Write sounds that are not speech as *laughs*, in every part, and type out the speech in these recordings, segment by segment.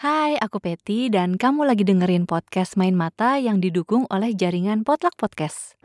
Hai, aku Peti dan kamu lagi dengerin podcast Main Mata yang didukung oleh jaringan Potluck Podcast.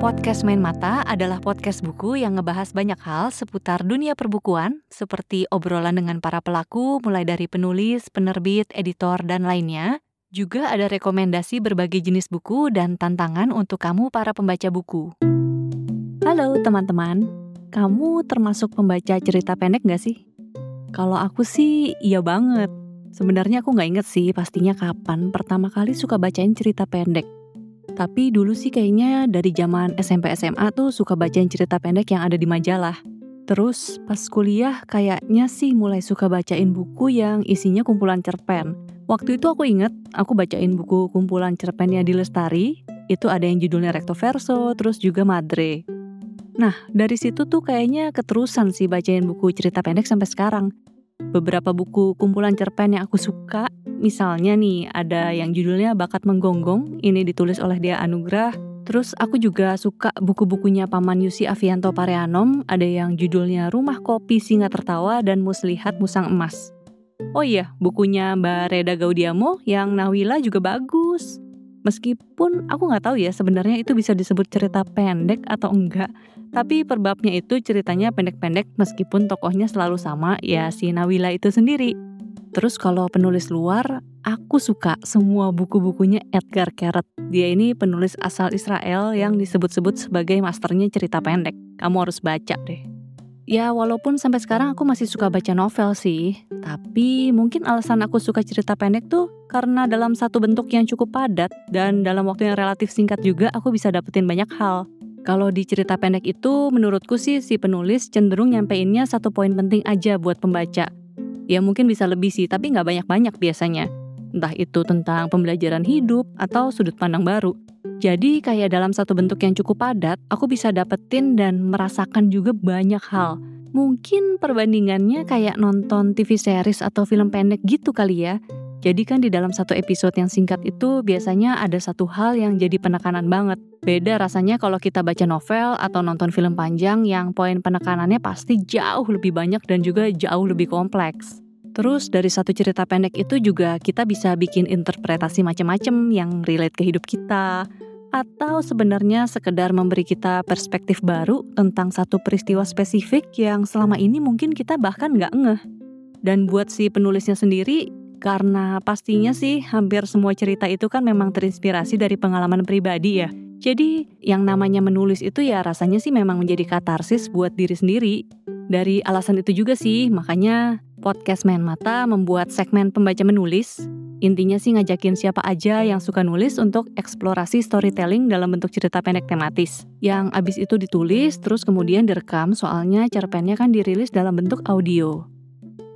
Podcast Main Mata adalah podcast buku yang ngebahas banyak hal seputar dunia perbukuan, seperti obrolan dengan para pelaku, mulai dari penulis, penerbit, editor, dan lainnya. Juga ada rekomendasi berbagai jenis buku dan tantangan untuk kamu para pembaca buku. Halo teman-teman, kamu termasuk pembaca cerita pendek gak sih? Kalau aku sih iya banget. Sebenarnya aku gak inget sih pastinya kapan pertama kali suka bacain cerita pendek. Tapi dulu sih kayaknya dari zaman SMP SMA tuh suka bacain cerita pendek yang ada di majalah. Terus pas kuliah kayaknya sih mulai suka bacain buku yang isinya kumpulan cerpen. Waktu itu aku inget aku bacain buku kumpulan cerpennya di Lestari. Itu ada yang judulnya Recto Verso, terus juga Madre. Nah, dari situ tuh kayaknya keterusan sih bacain buku cerita pendek sampai sekarang. Beberapa buku kumpulan cerpen yang aku suka Misalnya nih, ada yang judulnya Bakat Menggonggong, ini ditulis oleh Dia Anugrah. Terus aku juga suka buku-bukunya Paman Yusi Avianto Pareanom, ada yang judulnya Rumah Kopi Singa Tertawa dan Muslihat Musang Emas. Oh iya, bukunya Mbak Reda Gaudiamo yang Nawila juga bagus. Meskipun aku nggak tahu ya sebenarnya itu bisa disebut cerita pendek atau enggak, tapi perbabnya itu ceritanya pendek-pendek meskipun tokohnya selalu sama ya si Nawila itu sendiri. Terus kalau penulis luar, aku suka semua buku-bukunya Edgar Keret. Dia ini penulis asal Israel yang disebut-sebut sebagai masternya cerita pendek. Kamu harus baca deh. Ya walaupun sampai sekarang aku masih suka baca novel sih, tapi mungkin alasan aku suka cerita pendek tuh karena dalam satu bentuk yang cukup padat dan dalam waktu yang relatif singkat juga aku bisa dapetin banyak hal. Kalau di cerita pendek itu menurutku sih si penulis cenderung nyampeinnya satu poin penting aja buat pembaca Ya mungkin bisa lebih sih, tapi nggak banyak-banyak biasanya. Entah itu tentang pembelajaran hidup atau sudut pandang baru. Jadi kayak dalam satu bentuk yang cukup padat, aku bisa dapetin dan merasakan juga banyak hal. Mungkin perbandingannya kayak nonton TV series atau film pendek gitu kali ya. Jadi kan di dalam satu episode yang singkat itu biasanya ada satu hal yang jadi penekanan banget. Beda rasanya kalau kita baca novel atau nonton film panjang yang poin penekanannya pasti jauh lebih banyak dan juga jauh lebih kompleks. Terus dari satu cerita pendek itu juga kita bisa bikin interpretasi macam-macam yang relate ke hidup kita, atau sebenarnya sekedar memberi kita perspektif baru tentang satu peristiwa spesifik yang selama ini mungkin kita bahkan nggak ngeh. Dan buat si penulisnya sendiri, karena pastinya sih hampir semua cerita itu kan memang terinspirasi dari pengalaman pribadi ya. Jadi yang namanya menulis itu ya rasanya sih memang menjadi katarsis buat diri sendiri. Dari alasan itu juga sih makanya podcast Main Mata membuat segmen pembaca menulis. Intinya sih ngajakin siapa aja yang suka nulis untuk eksplorasi storytelling dalam bentuk cerita pendek tematis. Yang abis itu ditulis terus kemudian direkam soalnya cerpennya kan dirilis dalam bentuk audio.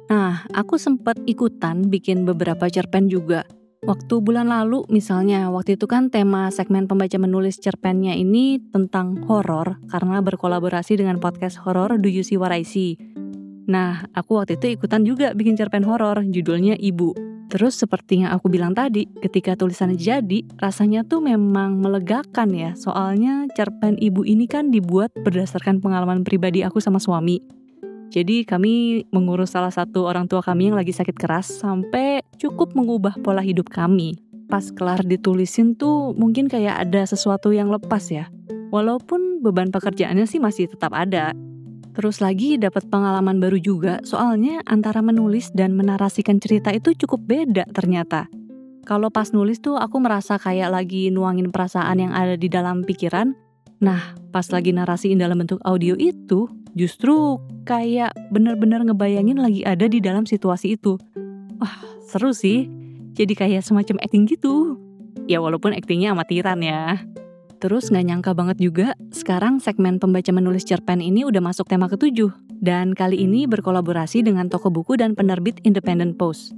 Nah, aku sempat ikutan bikin beberapa cerpen juga. Waktu bulan lalu misalnya, waktu itu kan tema segmen pembaca menulis cerpennya ini tentang horor karena berkolaborasi dengan podcast horor Do You See What I See. Nah, aku waktu itu ikutan juga bikin cerpen horor, judulnya Ibu. Terus seperti yang aku bilang tadi, ketika tulisannya jadi, rasanya tuh memang melegakan ya. Soalnya cerpen ibu ini kan dibuat berdasarkan pengalaman pribadi aku sama suami. Jadi kami mengurus salah satu orang tua kami yang lagi sakit keras sampai cukup mengubah pola hidup kami. Pas kelar ditulisin tuh mungkin kayak ada sesuatu yang lepas ya. Walaupun beban pekerjaannya sih masih tetap ada. Terus lagi dapat pengalaman baru juga soalnya antara menulis dan menarasikan cerita itu cukup beda ternyata. Kalau pas nulis tuh aku merasa kayak lagi nuangin perasaan yang ada di dalam pikiran. Nah, pas lagi narasiin dalam bentuk audio itu, justru kayak bener-bener ngebayangin lagi ada di dalam situasi itu. Wah, seru sih. Jadi kayak semacam acting gitu. Ya walaupun actingnya amatiran ya. Terus nggak nyangka banget juga, sekarang segmen pembaca menulis cerpen ini udah masuk tema ketujuh. Dan kali ini berkolaborasi dengan toko buku dan penerbit Independent Post.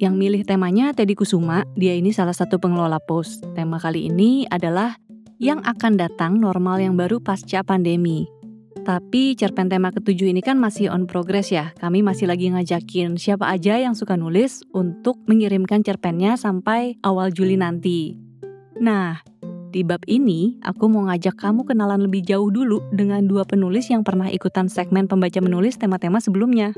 Yang milih temanya Teddy Kusuma, dia ini salah satu pengelola Post. Tema kali ini adalah yang akan datang normal yang baru pasca pandemi. Tapi cerpen tema ketujuh ini kan masih on progress ya. Kami masih lagi ngajakin siapa aja yang suka nulis untuk mengirimkan cerpennya sampai awal Juli nanti. Nah, di bab ini aku mau ngajak kamu kenalan lebih jauh dulu dengan dua penulis yang pernah ikutan segmen pembaca menulis tema-tema sebelumnya.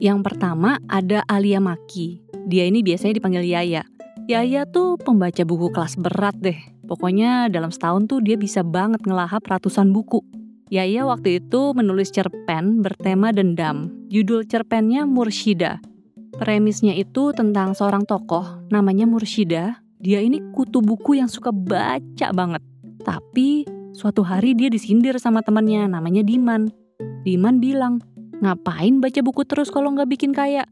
Yang pertama ada Alia Maki. Dia ini biasanya dipanggil Yaya. Yaya tuh pembaca buku kelas berat deh. Pokoknya dalam setahun tuh dia bisa banget ngelahap ratusan buku. Yaya waktu itu menulis cerpen bertema dendam. Judul cerpennya Murshida. Premisnya itu tentang seorang tokoh namanya Murshida. Dia ini kutu buku yang suka baca banget. Tapi suatu hari dia disindir sama temannya namanya Diman. Diman bilang, ngapain baca buku terus kalau nggak bikin kaya?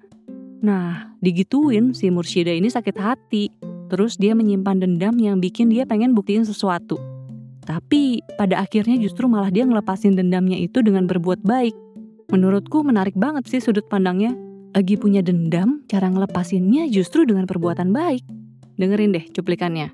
Nah, digituin si Murshida ini sakit hati. Terus dia menyimpan dendam yang bikin dia pengen buktiin sesuatu. Tapi pada akhirnya justru malah dia ngelepasin dendamnya itu dengan berbuat baik. Menurutku menarik banget sih sudut pandangnya. Lagi punya dendam, cara ngelepasinnya justru dengan perbuatan baik. Dengerin deh cuplikannya.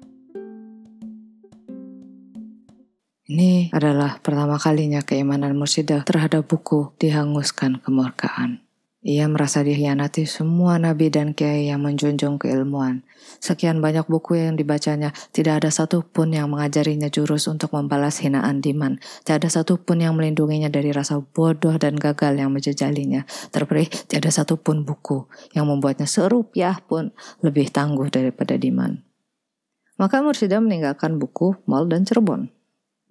Ini adalah pertama kalinya keimanan Mursidah terhadap buku dihanguskan kemurkaan. Ia merasa dikhianati semua nabi dan kiai yang menjunjung keilmuan. Sekian banyak buku yang dibacanya, tidak ada satupun yang mengajarinya jurus untuk membalas hinaan Diman. Tidak ada satupun yang melindunginya dari rasa bodoh dan gagal yang menjejalinya. Terpilih, tidak ada satupun buku yang membuatnya serupiah pun lebih tangguh daripada Diman. Maka Mursyida meninggalkan buku, mal, dan Cirebon.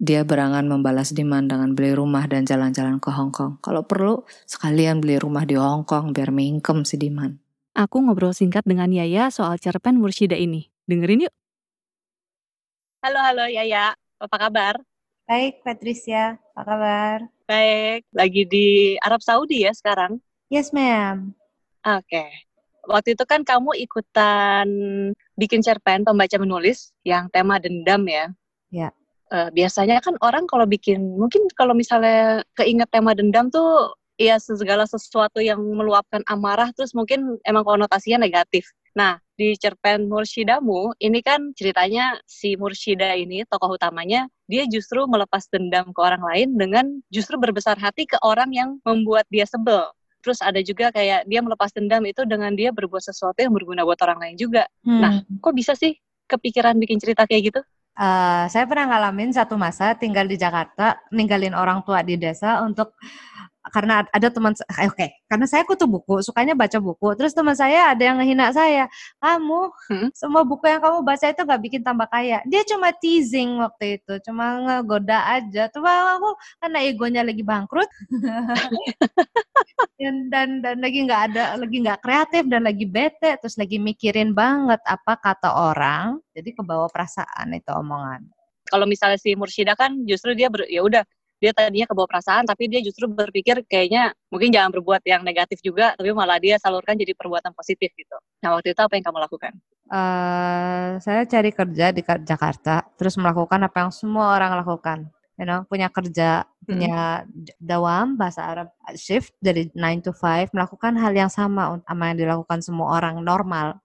Dia berangan membalas Diman dengan beli rumah dan jalan-jalan ke Hong Kong. Kalau perlu, sekalian beli rumah di Hong Kong biar mingkem si Diman. Aku ngobrol singkat dengan Yaya soal cerpen Mursyida ini. Dengerin yuk. Halo, halo Yaya. Apa kabar? Baik, Patricia. Apa kabar? Baik. Lagi di Arab Saudi ya sekarang? Yes, ma'am. Oke. Okay. Waktu itu kan kamu ikutan bikin cerpen pembaca menulis yang tema dendam ya? Ya uh, biasanya kan orang kalau bikin mungkin kalau misalnya keinget tema dendam tuh ya segala sesuatu yang meluapkan amarah terus mungkin emang konotasinya negatif. Nah, di cerpen Murshidamu ini kan ceritanya si Murshida ini tokoh utamanya dia justru melepas dendam ke orang lain dengan justru berbesar hati ke orang yang membuat dia sebel. Terus ada juga kayak dia melepas dendam itu dengan dia berbuat sesuatu yang berguna buat orang lain juga. Hmm. Nah, kok bisa sih kepikiran bikin cerita kayak gitu? Uh, saya pernah ngalamin satu masa tinggal di Jakarta, ninggalin orang tua di desa untuk karena ada teman eh, oke okay. karena saya kutu buku sukanya baca buku terus teman saya ada yang ngehina saya kamu hmm? semua buku yang kamu baca itu nggak bikin tambah kaya dia cuma teasing waktu itu cuma ngegoda aja tuh aku karena egonya lagi bangkrut *laughs* dan, dan dan lagi nggak ada lagi nggak kreatif dan lagi bete terus lagi mikirin banget apa kata orang jadi kebawa perasaan itu omongan kalau misalnya si Mursyida kan justru dia ber, ya udah dia tadinya kebawa perasaan tapi dia justru berpikir kayaknya mungkin jangan berbuat yang negatif juga tapi malah dia salurkan jadi perbuatan positif gitu. Nah waktu itu apa yang kamu lakukan? Uh, saya cari kerja di Jakarta terus melakukan apa yang semua orang lakukan. You know, punya kerja, hmm. punya dawam bahasa Arab shift dari 9 to 5 melakukan hal yang sama sama yang dilakukan semua orang normal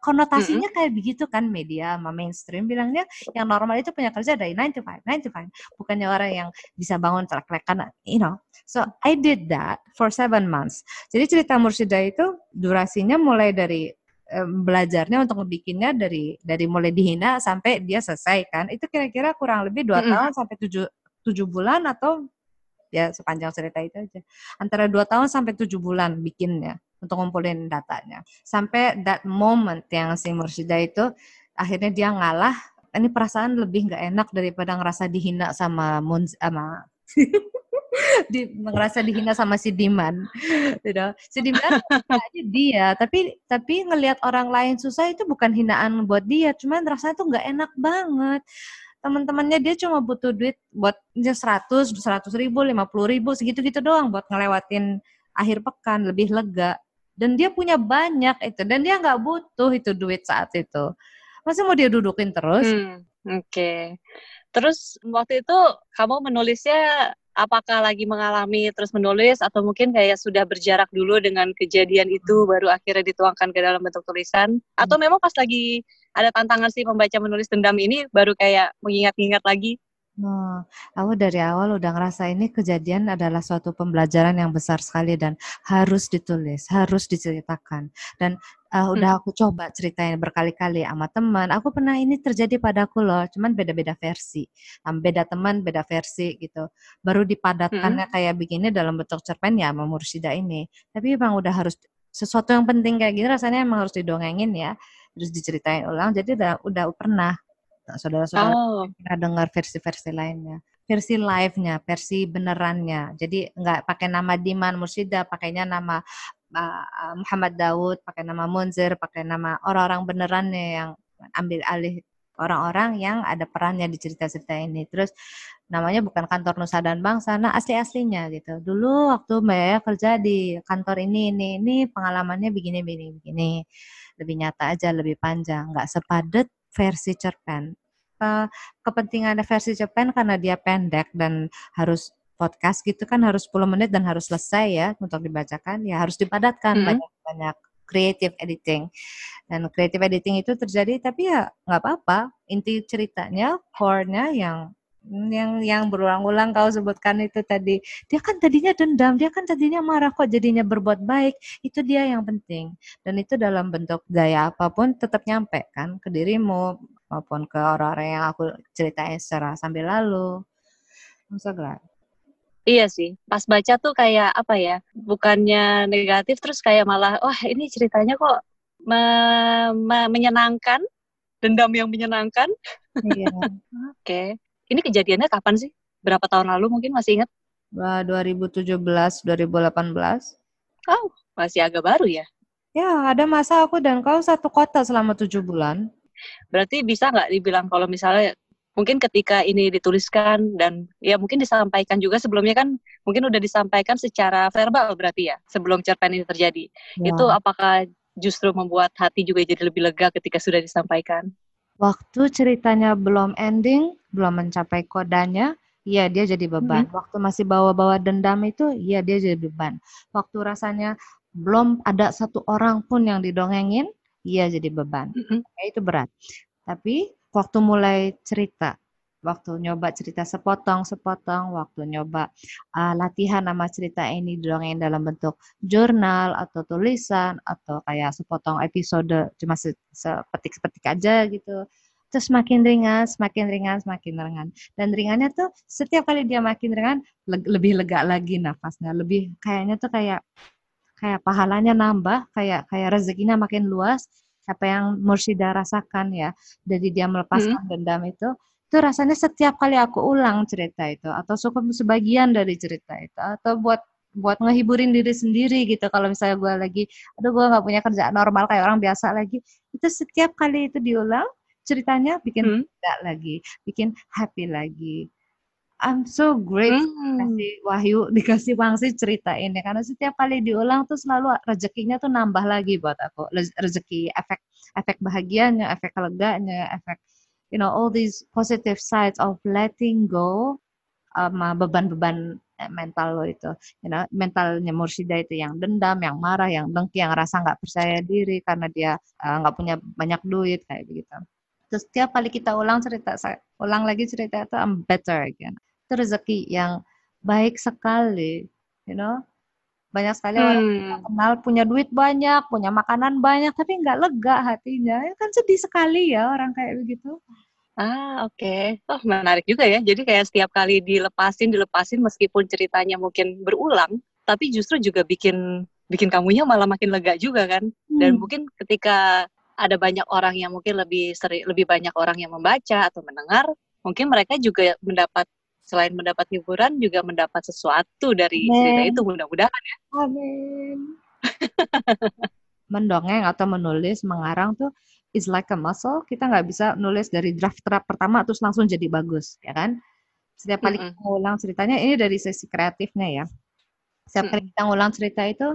konotasinya mm -hmm. kayak begitu kan media sama mainstream bilangnya yang normal itu punya kerja dari 9 to 5, 9 to 5. Bukannya orang yang bisa bangun trek-trekan, you know. So I did that for seven months. Jadi cerita Mursida itu durasinya mulai dari belajarnya untuk ngebikinnya dari dari mulai dihina sampai dia selesai kan. Itu kira-kira kurang lebih dua mm -hmm. tahun sampai tujuh tujuh bulan atau ya sepanjang cerita itu aja. Antara dua tahun sampai tujuh bulan bikinnya untuk ngumpulin datanya. Sampai that moment yang si Mursyida itu akhirnya dia ngalah. Ini perasaan lebih nggak enak daripada ngerasa dihina sama Munz sama *laughs* di ngerasa dihina sama si Diman, gitu. Si Diman *laughs* dia, tapi tapi ngelihat orang lain susah itu bukan hinaan buat dia, cuman rasanya tuh nggak enak banget. Teman-temannya dia cuma butuh duit buat seratus, seratus ribu, lima puluh ribu, segitu-gitu doang buat ngelewatin akhir pekan lebih lega dan dia punya banyak itu dan dia nggak butuh itu duit saat itu masa mau dia dudukin terus hmm, oke okay. terus waktu itu kamu menulisnya apakah lagi mengalami terus menulis atau mungkin kayak sudah berjarak dulu dengan kejadian itu hmm. baru akhirnya dituangkan ke dalam bentuk tulisan atau hmm. memang pas lagi ada tantangan sih membaca menulis dendam ini baru kayak mengingat-ingat lagi Oh, aku dari awal udah ngerasa ini kejadian adalah suatu pembelajaran yang besar sekali dan harus ditulis, harus diceritakan. Dan uh, udah aku coba ceritain berkali-kali sama teman. Aku pernah ini terjadi padaku loh, cuman beda-beda versi. Um, beda teman, beda versi gitu. Baru dipadatkannya kayak begini dalam bentuk cerpen ya sama Mursida ini. Tapi emang udah harus sesuatu yang penting kayak gini rasanya emang harus didongengin ya, terus diceritain ulang. Jadi udah udah pernah saudara-saudara Oh. pernah dengar versi-versi lainnya. Versi live-nya, versi benerannya. Jadi nggak pakai nama Diman Mursida, pakainya nama uh, Muhammad Daud, pakai nama Munzir, pakai nama orang-orang benerannya yang ambil alih orang-orang yang ada perannya di cerita-cerita ini. Terus namanya bukan kantor Nusa dan Bangsa, nah asli-aslinya gitu. Dulu waktu Mbak kerja di kantor ini, ini, ini pengalamannya begini, begini, begini. Lebih nyata aja, lebih panjang, nggak sepadet versi cerpen. Uh, kepentingan versi cerpen karena dia pendek dan harus podcast gitu kan harus 10 menit dan harus selesai ya untuk dibacakan ya harus dipadatkan Hmm. banyak-banyak creative editing dan creative editing itu terjadi tapi ya nggak apa-apa inti ceritanya core-nya yang yang yang berulang-ulang kau sebutkan itu tadi. Dia kan tadinya dendam dia kan tadinya marah kok jadinya berbuat baik? Itu dia yang penting. Dan itu dalam bentuk gaya apa pun tetap nyampe kan ke dirimu maupun ke orang-orang yang aku ceritain secara sambil lalu. Glad. Iya sih, pas baca tuh kayak apa ya, bukannya negatif terus kayak malah, wah ini ceritanya kok me- me- menyenangkan, dendam yang menyenangkan. Iya. *laughs* Oke, ini kejadiannya kapan sih? Berapa tahun lalu mungkin masih ingat? Wah, 2017, 2018. Oh, masih agak baru ya. Ya, ada masa aku dan kau satu kota selama tujuh bulan. Berarti bisa nggak dibilang kalau misalnya mungkin ketika ini dituliskan dan ya mungkin disampaikan juga sebelumnya kan mungkin udah disampaikan secara verbal berarti ya sebelum cerpen ini terjadi. Ya. Itu apakah justru membuat hati juga jadi lebih lega ketika sudah disampaikan? Waktu ceritanya belum ending, belum mencapai kodanya, iya dia jadi beban. Waktu masih bawa-bawa dendam itu, iya dia jadi beban. Waktu rasanya belum ada satu orang pun yang didongengin, iya jadi beban. Mm-mm. Ya, itu berat. Tapi waktu mulai cerita, waktu nyoba cerita sepotong-sepotong, waktu nyoba uh, latihan nama cerita ini didongengin dalam bentuk jurnal atau tulisan atau kayak sepotong episode cuma se- sepetik-sepetik aja gitu. Terus semakin ringan, semakin ringan, semakin ringan. Dan ringannya tuh setiap kali dia makin ringan, leg- lebih lega lagi nafasnya. Lebih kayaknya tuh kayak kayak pahalanya nambah, kayak kayak rezekinya makin luas. Apa yang Mursida rasakan ya, dari dia melepaskan dendam itu, itu rasanya setiap kali aku ulang cerita itu, atau cukup sebagian dari cerita itu, atau buat buat ngehiburin diri sendiri gitu. Kalau misalnya gue lagi, aduh gue nggak punya kerjaan normal kayak orang biasa lagi, itu setiap kali itu diulang, ceritanya bikin Hmm. lega lagi, bikin happy lagi. I'm so grateful Hmm. dikasih Wahyu, *laughs* dikasih Wangsi cerita ini karena setiap kali diulang tuh selalu rezekinya tuh nambah lagi buat aku. Rez- Rezeki efek efek bahagianya, efek leganya, efek you know all these positive sides of letting go sama beban-beban eh, mental lo itu. You know, mentalnya Mursida itu yang dendam, yang marah, yang dengki, yang rasa nggak percaya diri karena dia eh, nggak punya banyak duit kayak begitu. Terus setiap kali kita ulang cerita, ulang lagi cerita itu I'm better again. Itu rezeki yang baik sekali, you know. Banyak sekali orang Hmm. kenal punya duit banyak, punya makanan banyak, tapi nggak lega hatinya. Ya kan sedih sekali ya orang kayak begitu. Ah, oke. Oh, menarik juga ya. Jadi kayak setiap kali dilepasin, dilepasin meskipun ceritanya mungkin berulang, tapi justru juga bikin bikin kamunya malah makin lega juga kan. Dan Hmm. mungkin ketika ada banyak orang yang mungkin lebih seri, lebih banyak orang yang membaca atau mendengar, mungkin mereka juga mendapat selain mendapat hiburan juga mendapat sesuatu dari cerita Amin. itu mudah-mudahan. Amin. *laughs* Mendongeng atau menulis, mengarang tuh is like a muscle. Kita nggak bisa nulis dari draft-draft pertama terus langsung jadi bagus, ya kan? Setiap kali Mm-mm. kita ngulang ceritanya, ini dari sesi kreatifnya ya. Setiap kali kita ngulang cerita itu,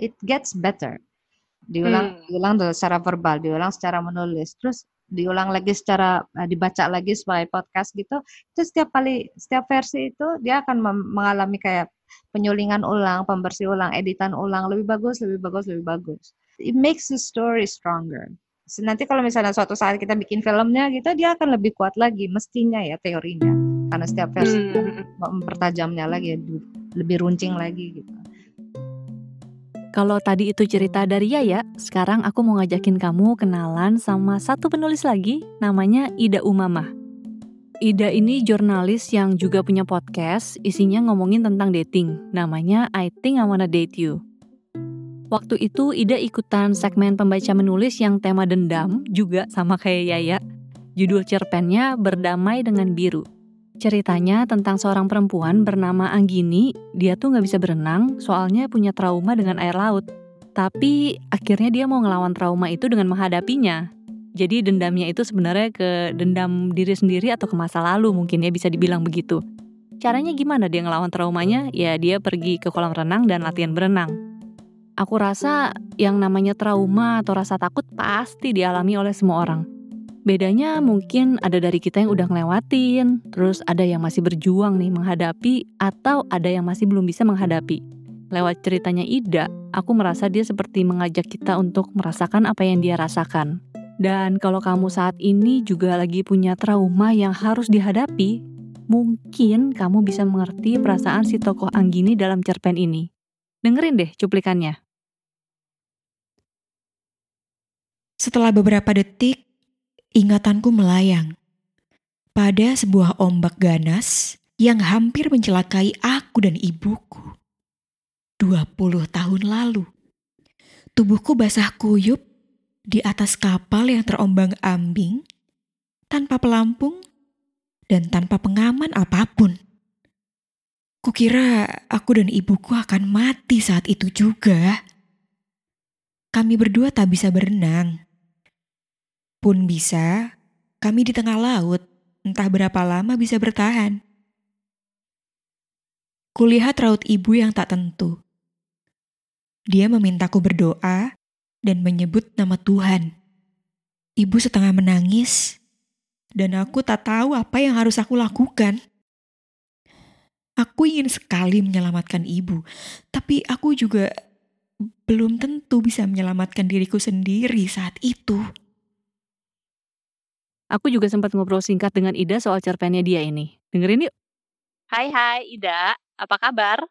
it gets better. Diulang, Hmm. diulang secara verbal, diulang secara menulis, terus diulang lagi secara eh, dibaca lagi sebagai podcast gitu. Itu setiap kali, setiap versi itu dia akan mengalami kayak penyulingan ulang, pembersih ulang, editan ulang, lebih bagus, lebih bagus, lebih bagus. It makes the story stronger. So, nanti kalau misalnya suatu saat kita bikin filmnya gitu, dia akan lebih kuat lagi, mestinya ya teorinya. karena setiap versi Hmm. mempertajamnya lagi lebih runcing lagi gitu. Kalau tadi itu cerita dari Yaya, sekarang aku mau ngajakin kamu kenalan sama satu penulis lagi, namanya Ida Umamah. Ida ini jurnalis yang juga punya podcast, isinya ngomongin tentang dating. Namanya I Think I Wanna Date You. Waktu itu Ida ikutan segmen pembaca menulis yang tema dendam, juga sama kayak Yaya. Judul cerpennya Berdamai dengan Biru. Ceritanya tentang seorang perempuan bernama Anggini, dia tuh nggak bisa berenang soalnya punya trauma dengan air laut. Tapi akhirnya dia mau ngelawan trauma itu dengan menghadapinya. Jadi dendamnya itu sebenarnya ke dendam diri sendiri atau ke masa lalu mungkin ya bisa dibilang begitu. Caranya gimana dia ngelawan traumanya? Ya dia pergi ke kolam renang dan latihan berenang. Aku rasa yang namanya trauma atau rasa takut pasti dialami oleh semua orang. Bedanya mungkin ada dari kita yang udah ngelewatin, terus ada yang masih berjuang nih menghadapi, atau ada yang masih belum bisa menghadapi. Lewat ceritanya Ida, aku merasa dia seperti mengajak kita untuk merasakan apa yang dia rasakan. Dan kalau kamu saat ini juga lagi punya trauma yang harus dihadapi, mungkin kamu bisa mengerti perasaan si tokoh Anggini dalam cerpen ini. Dengerin deh cuplikannya. Setelah beberapa detik, ingatanku melayang pada sebuah ombak ganas yang hampir mencelakai aku dan ibuku. 20 tahun lalu. Tubuhku basah kuyup di atas kapal yang terombang-ambing, tanpa pelampung dan tanpa pengaman apa pun. Kukira aku dan ibuku akan mati saat itu juga. Kami berdua tak bisa berenang. Pun bisa, kami di tengah laut, entah berapa lama bisa bertahan. Kulihat raut ibu yang tak tentu. Dia memintaku berdoa dan menyebut nama Tuhan. Ibu setengah menangis, dan aku tak tahu apa yang harus aku lakukan. Aku ingin sekali menyelamatkan ibu, tapi aku juga belum tentu bisa menyelamatkan diriku sendiri saat itu. Aku juga sempat ngobrol singkat dengan Ida soal cerpennya dia ini. Dengerin yuk. Hai hai Ida, apa kabar?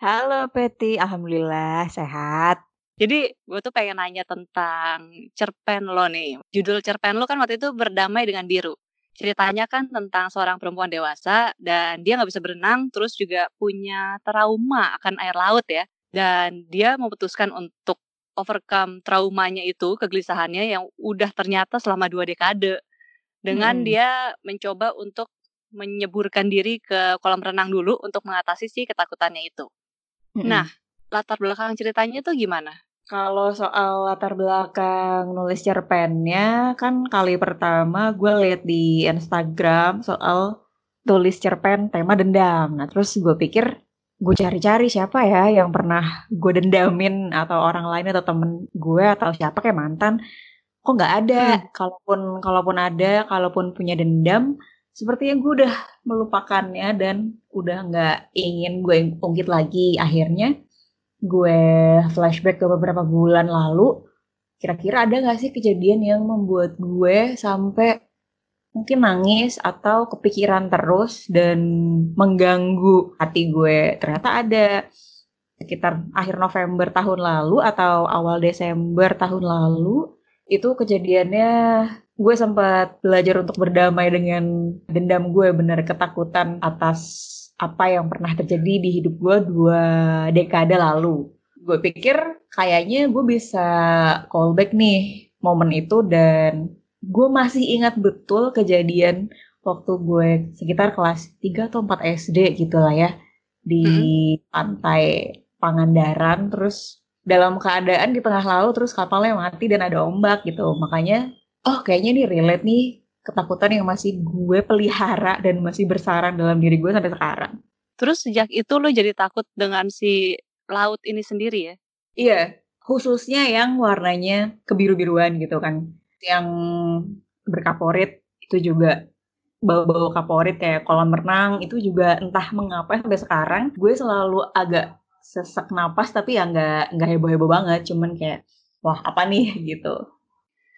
Halo Peti, Alhamdulillah sehat. Jadi gue tuh pengen nanya tentang cerpen lo nih. Judul cerpen lo kan waktu itu berdamai dengan biru. Ceritanya kan tentang seorang perempuan dewasa dan dia nggak bisa berenang, terus juga punya trauma akan air laut ya. Dan dia memutuskan untuk overcome traumanya itu, kegelisahannya yang udah ternyata selama dua dekade. Dengan Hmm. dia mencoba untuk menyeburkan diri ke kolam renang dulu untuk mengatasi si ketakutannya itu. Mm-mm. Nah, latar belakang ceritanya itu gimana? Kalau soal latar belakang nulis cerpennya, kan kali pertama gue lihat di Instagram soal tulis cerpen tema dendam. Nah, terus gue pikir gue cari-cari siapa ya yang pernah gue dendamin atau orang lain atau temen gue atau siapa kayak mantan. Kok nggak ada? Kalaupun kalaupun ada, kalaupun punya dendam, sepertinya gue udah melupakannya dan udah nggak ingin gue ungkit lagi. Akhirnya gue flashback ke beberapa bulan lalu, kira-kira ada gak sih kejadian yang membuat gue sampai mungkin nangis atau kepikiran terus dan mengganggu hati gue? Ternyata ada sekitar akhir November tahun lalu atau awal Desember tahun lalu itu kejadiannya gue sempat belajar untuk berdamai dengan dendam gue bener ketakutan atas apa yang pernah terjadi di hidup gue dua dekade lalu. Gue pikir kayaknya gue bisa callback nih momen itu dan gue masih ingat betul kejadian waktu gue sekitar kelas 3 atau 4 SD gitu lah ya di pantai Pangandaran terus dalam keadaan di tengah laut terus kapalnya mati dan ada ombak gitu makanya oh kayaknya nih relate nih ketakutan yang masih gue pelihara dan masih bersarang dalam diri gue sampai sekarang. Terus sejak itu lo jadi takut dengan si laut ini sendiri ya? Iya, khususnya yang warnanya kebiru-biruan gitu kan. Yang berkaporit itu juga bau-bau kaporit kayak kolam renang itu juga entah mengapa sampai sekarang gue selalu agak sesak napas tapi ya nggak nggak heboh-heboh banget cuman kayak wah apa nih *laughs* gitu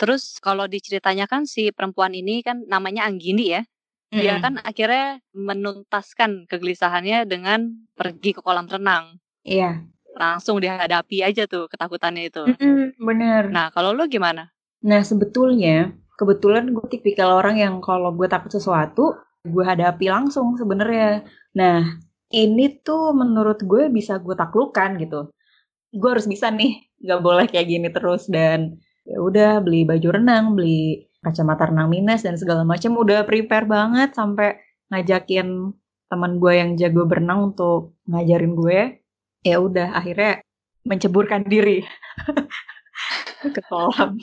Terus kalau diceritanya kan si perempuan ini kan namanya Anggini ya. dia kan akhirnya menuntaskan kegelisahannya dengan pergi ke kolam renang. Iya. Langsung dihadapi aja tuh ketakutannya itu. Mm-mm, bener. Nah, kalau lo gimana? Nah, sebetulnya, kebetulan gue tipikal orang yang kalau gue takut sesuatu, gue hadapi langsung sebenarnya. Nah, ini tuh menurut gue bisa gue taklukkan gitu. Gue harus bisa nih, nggak boleh kayak gini terus dan ya udah beli baju renang, beli kacamata renang minus dan segala macam udah prepare banget sampai ngajakin teman gue yang jago berenang untuk ngajarin gue. Ya udah akhirnya menceburkan diri *laughs* ke kolam.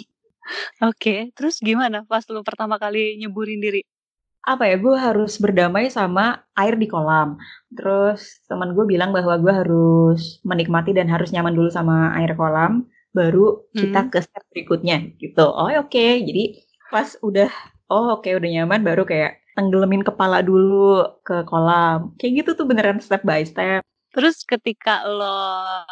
Oke, terus gimana pas lo pertama kali nyeburin diri? Apa ya gue harus berdamai sama air di kolam terus teman gue bilang bahwa gue harus menikmati dan harus nyaman dulu sama air kolam baru kita Hmm. ke step berikutnya gitu oh oke jadi pas udah oh oke udah nyaman baru kayak tenggelamin kepala dulu ke kolam kayak gitu tuh beneran step by step Terus ketika lo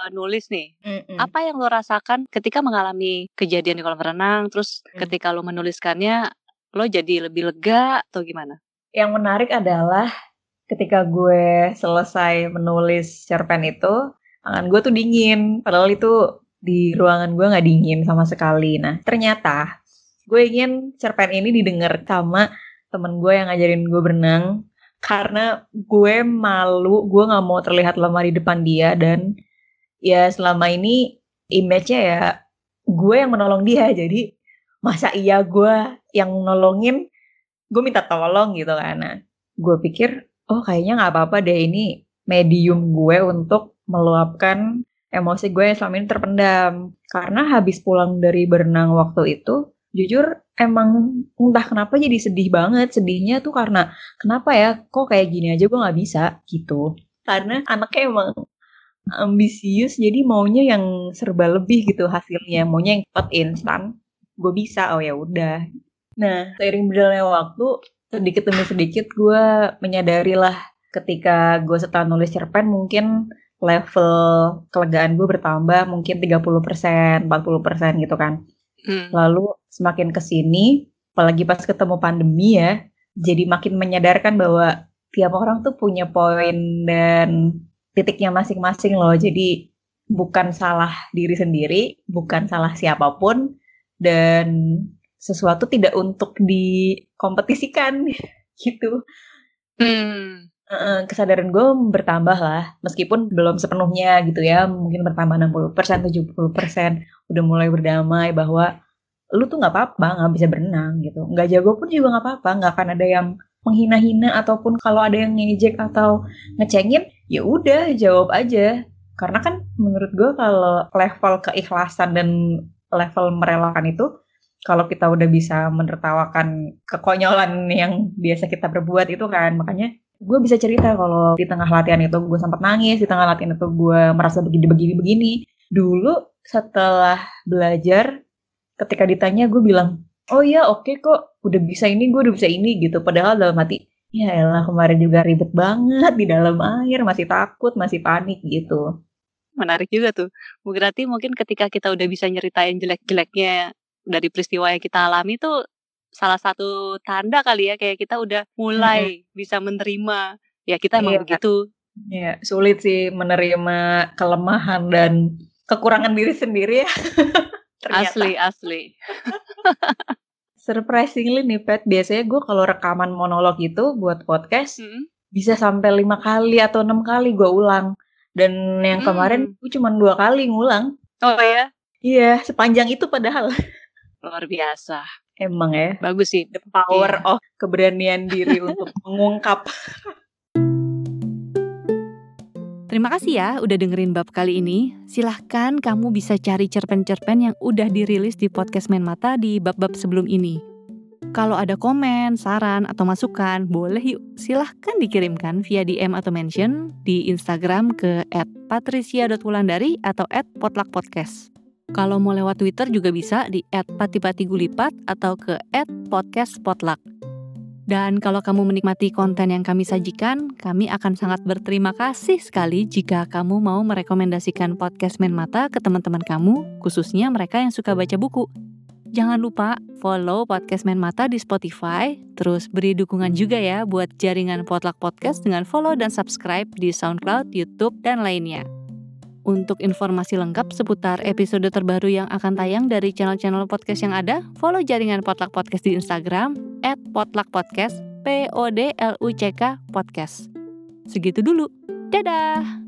nulis nih, Mm-mm. apa yang lo rasakan ketika mengalami kejadian di kolam renang? Terus Hmm. ketika lo menuliskannya, lo jadi lebih lega atau gimana? yang menarik adalah ketika gue selesai menulis cerpen itu, tangan gue tuh dingin. Padahal itu di ruangan gue nggak dingin sama sekali. Nah, ternyata gue ingin cerpen ini didengar sama temen gue yang ngajarin gue berenang. Karena gue malu, gue nggak mau terlihat lemah di depan dia. Dan ya selama ini image-nya ya gue yang menolong dia. Jadi masa iya gue yang nolongin gue minta tolong gitu kan. Nah gue pikir oh kayaknya nggak apa-apa deh ini medium gue untuk meluapkan emosi gue yang selama ini terpendam. Karena habis pulang dari berenang waktu itu jujur emang entah kenapa jadi sedih banget. Sedihnya tuh karena kenapa ya? Kok kayak gini aja gue nggak bisa? Gitu. Karena anaknya emang ambisius jadi maunya yang serba lebih gitu hasilnya. Maunya yang cepat instan. Gue bisa oh ya udah nah seiring berjalannya waktu sedikit demi sedikit gue menyadari lah ketika gue setelah nulis cerpen mungkin level kelegaan gue bertambah mungkin 30%, 40% gitu kan. Hmm. Lalu semakin ke sini, apalagi pas ketemu pandemi ya, jadi makin menyadarkan bahwa tiap orang tuh punya poin dan titiknya masing-masing loh. Jadi bukan salah diri sendiri, bukan salah siapa pun, dan sesuatu tidak untuk dikompetisikan *laughs* gitu. Hmm. Kesadaran gue bertambah lah, meskipun belum sepenuhnya gitu ya, mungkin bertambah 60%, 70%, udah mulai berdamai bahwa lu tuh nggak apa-apa, nggak bisa berenang gitu. Nggak jago pun juga nggak apa-apa, nggak akan ada yang menghina-hina ataupun kalau ada yang ngejek atau ngecengin, ya udah jawab aja. Karena kan menurut gue kalau level keikhlasan dan level merelakan itu, kalau kita udah bisa menertawakan kekonyolan yang biasa kita perbuat itu kan, makanya gue bisa cerita kalau di tengah latihan itu gue sempat nangis, di tengah latihan itu gue merasa begini-begini-begini. Dulu setelah belajar, ketika ditanya gue bilang, oh iya oke kok, udah bisa ini, gue udah bisa ini gitu. Padahal dalam hati, ya elah kemarin juga ribet banget di dalam air, masih takut, masih panik gitu. Menarik juga tuh. Berarti mungkin ketika kita udah bisa nyeritain jelek-jeleknya dari peristiwa yang kita alami tuh salah satu tanda kali ya kayak kita udah mulai bisa menerima ya kita emang Iya. begitu Ya, sulit sih menerima kelemahan dan kekurangan diri sendiri ya. *laughs* Asli asli *laughs* Surprisingly nih, Pet, biasanya gue kalau rekaman monolog itu buat podcast, Mm. bisa sampai lima kali atau enam kali gue ulang. Dan yang Hmm. kemarin gue cuma dua kali ngulang. oh ya Iya, sepanjang itu padahal. *laughs* luar biasa Emang ya, bagus sih the power Iya. of keberanian diri *laughs* untuk mengungkap. Terima kasih ya udah dengerin bab kali ini. Silahkan kamu bisa cari cerpen-cerpen yang udah dirilis di podcast Main Mata di bab-bab sebelum ini. Kalau ada komen, saran, atau masukan, boleh yuk silahkan dikirimkan via DM atau mention di Instagram ke @patricia.wulandari atau @potlakpodcast. Kalau mau lewat Twitter juga bisa di @patipatigulipat atau ke @podcastpotluck. Dan kalau kamu menikmati konten yang kami sajikan, kami akan sangat berterima kasih sekali jika kamu mau merekomendasikan podcast Main Mata ke teman-teman kamu, khususnya mereka yang suka baca buku. jangan lupa follow podcast Main Mata di Spotify, terus beri dukungan juga ya buat jaringan Potluck Podcast dengan follow dan subscribe di SoundCloud, YouTube, dan lainnya. Untuk informasi lengkap seputar episode terbaru yang akan tayang dari channel-channel podcast yang ada, follow jaringan Potluck Podcast di Instagram at P-O-D-L-U-C-K Podcast. Segitu dulu. Dadah!